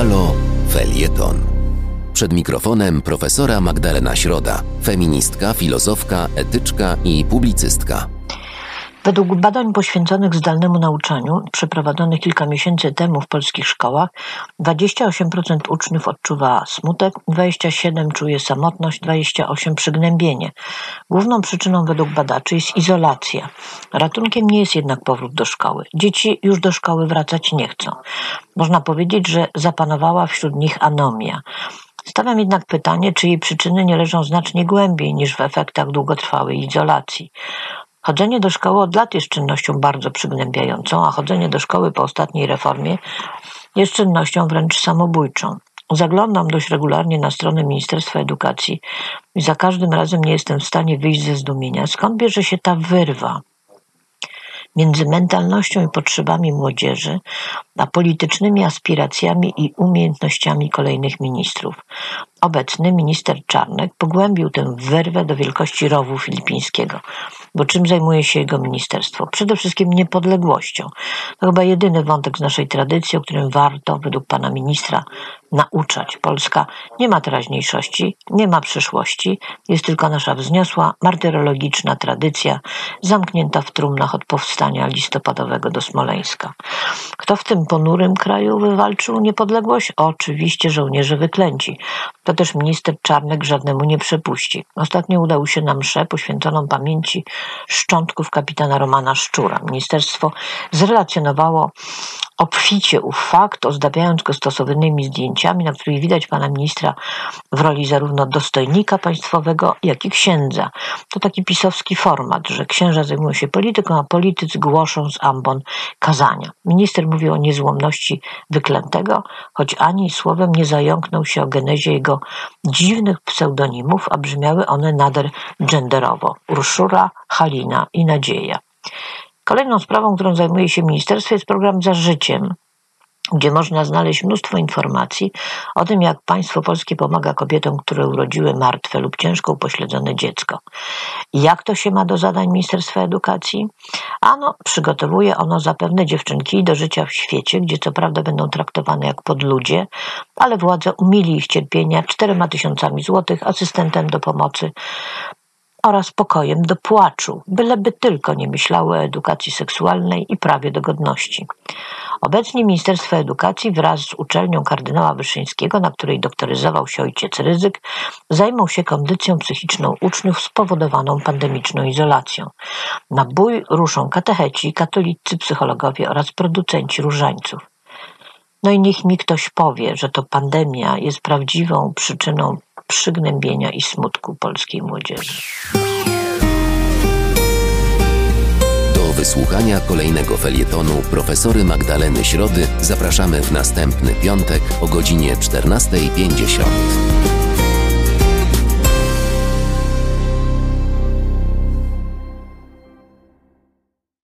Halo Felieton. Przed mikrofonem profesora Magdalena Środa, feministka, filozofka, etyczka i publicystka. Według badań poświęconych zdalnemu nauczaniu, przeprowadzonych kilka miesięcy temu w polskich szkołach, 28% uczniów odczuwa smutek, 27% czuje samotność, 28% przygnębienie. Główną przyczyną według badaczy jest izolacja. Ratunkiem nie jest jednak powrót do szkoły. Dzieci już do szkoły wracać nie chcą. Można powiedzieć, że zapanowała wśród nich anomia. Stawiam jednak pytanie, czy jej przyczyny nie leżą znacznie głębiej niż w efektach długotrwałej izolacji. Chodzenie do szkoły od lat jest czynnością bardzo przygnębiającą, a chodzenie do szkoły po ostatniej reformie jest czynnością wręcz samobójczą. Zaglądam dość regularnie na stronę Ministerstwa Edukacji i za każdym razem nie jestem w stanie wyjść ze zdumienia. Skąd bierze się ta wyrwa między mentalnością i potrzebami młodzieży, a politycznymi aspiracjami i umiejętnościami kolejnych ministrów? Obecny minister Czarnek pogłębił tę wyrwę do wielkości rowu filipińskiego. Bo czym zajmuje się jego ministerstwo? Przede wszystkim niepodległością. To chyba jedyny wątek z naszej tradycji, o którym warto, według pana ministra, nauczać. Polska nie ma teraźniejszości, nie ma przyszłości, jest tylko nasza wzniosła, martyrologiczna tradycja, zamknięta w trumnach od powstania listopadowego do Smoleńska. Kto w tym ponurym kraju wywalczył niepodległość? Oczywiście żołnierze wyklęci. To też minister Czarnek żadnemu nie przepuści. Ostatnio udał się na mszę poświęconą pamięci szczątków kapitana Romana Szczura. Ministerstwo zrelacjonowało obficie ów fakt, ozdabiając go stosownymi zdjęciami, na których widać pana ministra w roli zarówno dostojnika państwowego, jak i księdza. To taki pisowski format, że księża zajmują się polityką, a politycy głoszą z ambon kazania. Minister mówi o niezłomności wyklętego, choć ani słowem nie zająknął się o genezie jego dziwnych pseudonimów, a brzmiały one nader genderowo. Urszula, Halina i Nadzieja. Kolejną sprawą, którą zajmuje się ministerstwo, jest program Za Życiem, gdzie można znaleźć mnóstwo informacji o tym, jak państwo polskie pomaga kobietom, które urodziły martwe lub ciężko upośledzone dziecko. Jak to się ma do zadań Ministerstwa Edukacji? Ano, przygotowuje ono zapewne dziewczynki do życia w świecie, gdzie co prawda będą traktowane jak podludzie, ale władze umili ich cierpienia czterema tysiącami złotych, asystentem do pomocy oraz pokojem do płaczu, byleby tylko nie myślały o edukacji seksualnej i prawie do godności. Obecnie Ministerstwo Edukacji wraz z uczelnią kardynała Wyszyńskiego, na której doktoryzował się ojciec Ryzyk, zajmą się kondycją psychiczną uczniów spowodowaną pandemiczną izolacją. Na bój ruszą katecheci, katolicy, psychologowie oraz producenci różańców. No i niech mi ktoś powie, że to pandemia jest prawdziwą przyczyną przygnębienia i smutku polskiej młodzieży. Do wysłuchania kolejnego felietonu profesory Magdaleny Środy zapraszamy w następny piątek o godzinie 14.50.